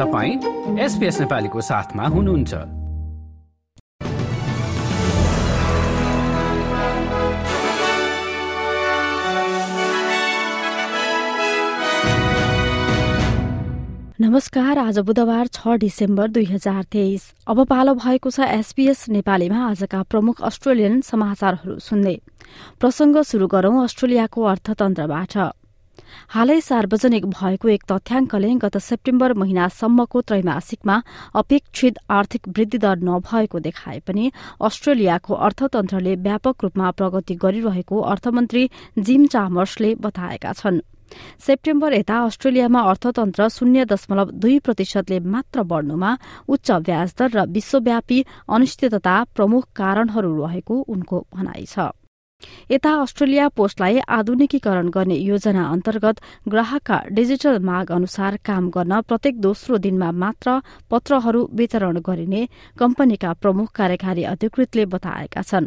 तपाईँ एसपिएस नेपालीको साथमा हुनुहुन्छ। नमस्कार आज बुधबार छ डिसेम्बर दुई हजार तेइस। अब पालो भएको छ एसपीएस नेपालीमा आजका प्रमुख अस्ट्रेलियन समाचारहरू सुन्दै प्रसंग शुरू गरौं अस्ट्रेलियाको अर्थतन्त्रबाट। हालै सार्वजनिक भएको एक तथ्याङ्कले गत सेप्टेम्बर महिनासम्मको त्रैमासिकमा अपेक्षित आर्थिक वृद्धि दर नभएको देखाए पनि अस्ट्रेलियाको अर्थतन्त्रले व्यापक रूपमा प्रगति गरिरहेको अर्थमन्त्री जिम चामर्सले बताएका छन्। सेप्टेम्बर यता अस्ट्रेलियामा अर्थतन्त्र शून्य दशमलव दुई प्रतिशतले मात्र बढ्नुमा उच्च ब्याजदर र विश्वव्यापी अनिश्चितता प्रमुख कारणहरू रहेको उनको भनाइ छ। यता अस्ट्रेलिया पोस्टलाई आधुनिकीकरण गर्ने योजना अन्तर्गत ग्राहकका डिजिटल माग अनुसार काम गर्न प्रत्येक दोस्रो दिनमा मात्र पत्रहरू वितरण गरिने कम्पनीका प्रमुख कार्यकारी अधिकृतले बताएका छन्।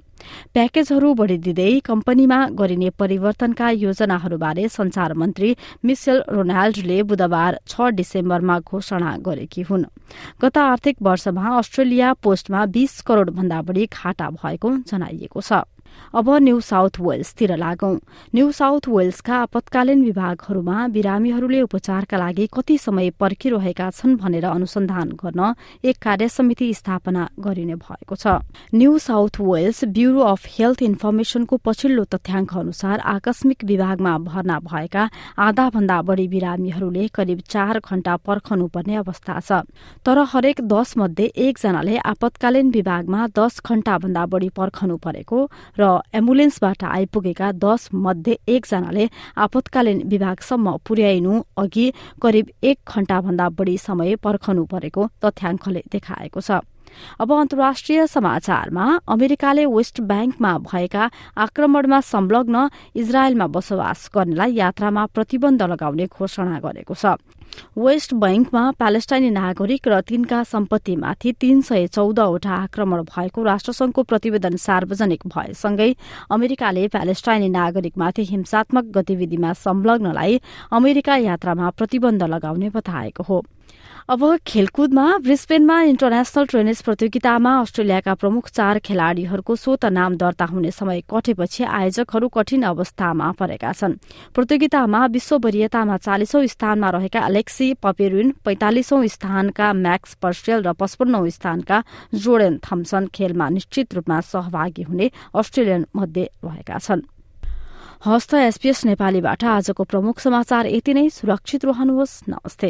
प्याकेजहरू बढ़िदिँदै कम्पनीमा गरिने परिवर्तनका योजनाहरूबारे संचार मन्त्री मिसेल रोनाल्डले बुधबार छ डिसेम्बरमा घोषणा गरेकी हुन्। गत आर्थिक वर्षमा अस्ट्रेलिया पोस्टमा बीस करोड़ भन्दा बढ़ी घाटा भएको जनाइएको छ। अब न्यू साउथ वेल्सतिर लागौं। न्यू साउथ वेल्सका आपतकालीन विभागहरूमा बिरामीहरूले उपचारका लागि कति समय पर्खिरहेका छन् भनेर अनुसन्धान गर्न एक कार्य समिति स्थापना गरिने भएको छ। New South Wales Bureau of Health इन्फर्मेशनको पछिल्लो तथ्याङ्क अनुसार आकस्मिक विभागमा भर्ना भएका आधा भन्दा बढ़ी बिरामीहरूले करिब चार घण्टा पर्खनुपर्ने अवस्था छ। तर हरेक दश मध्ये एकजनाले आपतकालीन विभागमा दश घण्टा भन्दा बढ़ी पर्खनु परेको र एम्बुलेन्सबाट आइपुगेका दश मध्ये एकजनाले आपतकालीन विभागसम्म पुर्याइनु अघि करिब एक घण्टा भन्दा बढ़ी समय पर्खनु परेको तथ्याङ्कले देखाएको छ। अब अन्तर्राष्ट्रिय समाचारमा अमेरिकाले वेस्ट ब्याङ्कमा भएका आक्रमणमा संलग्न इजरायलमा बसोबास गर्नेलाई यात्रामा प्रतिबन्ध लगाउने घोषणा गरेको छ। वेस्ट बैंकमा प्यालेस्टाइनी नागरिक र तिनका सम्पत्तिमाथि तीन सय चौधवटा आक्रमण भएको राष्ट्रसंघको प्रतिवेदन सार्वजनिक भएसँगै अमेरिकाले प्यालेस्टाइनी नागरिकमाथि हिंसात्मक गतिविधिमा संलग्नलाई अमेरिका यात्रामा प्रतिबन्ध लगाउने बताएको हो। अब खेलकुदमा ब्रिस्बेनमा इन्टरनेशनल टेनिस प्रतियोगितामा अस्ट्रेलियाका प्रमुख चार खेलाड़ीहरूको स्वत नाम दर्ता हुने समय कटेपछि आयोजकहरू कठिन अवस्थामा परेका छन्। प्रतियोगितामा विश्व वरियतामा चालिसौं स्थानमा रहेका अलेक्सी पपेरुन पैंतालिसौं स्थानका म्याक्स पर्सेल र पचपन्नौ स्थानका जोडेन थम्सन खेलमा निश्चित रूपमा सहभागी हुने अस्ट्रेलियन मध्ये रहेका छन्। हस्त एसपीएस नेपालीबाट आजको प्रमुख समाचार यति नै। सुरक्षित रहनुहोस्। नमस्ते।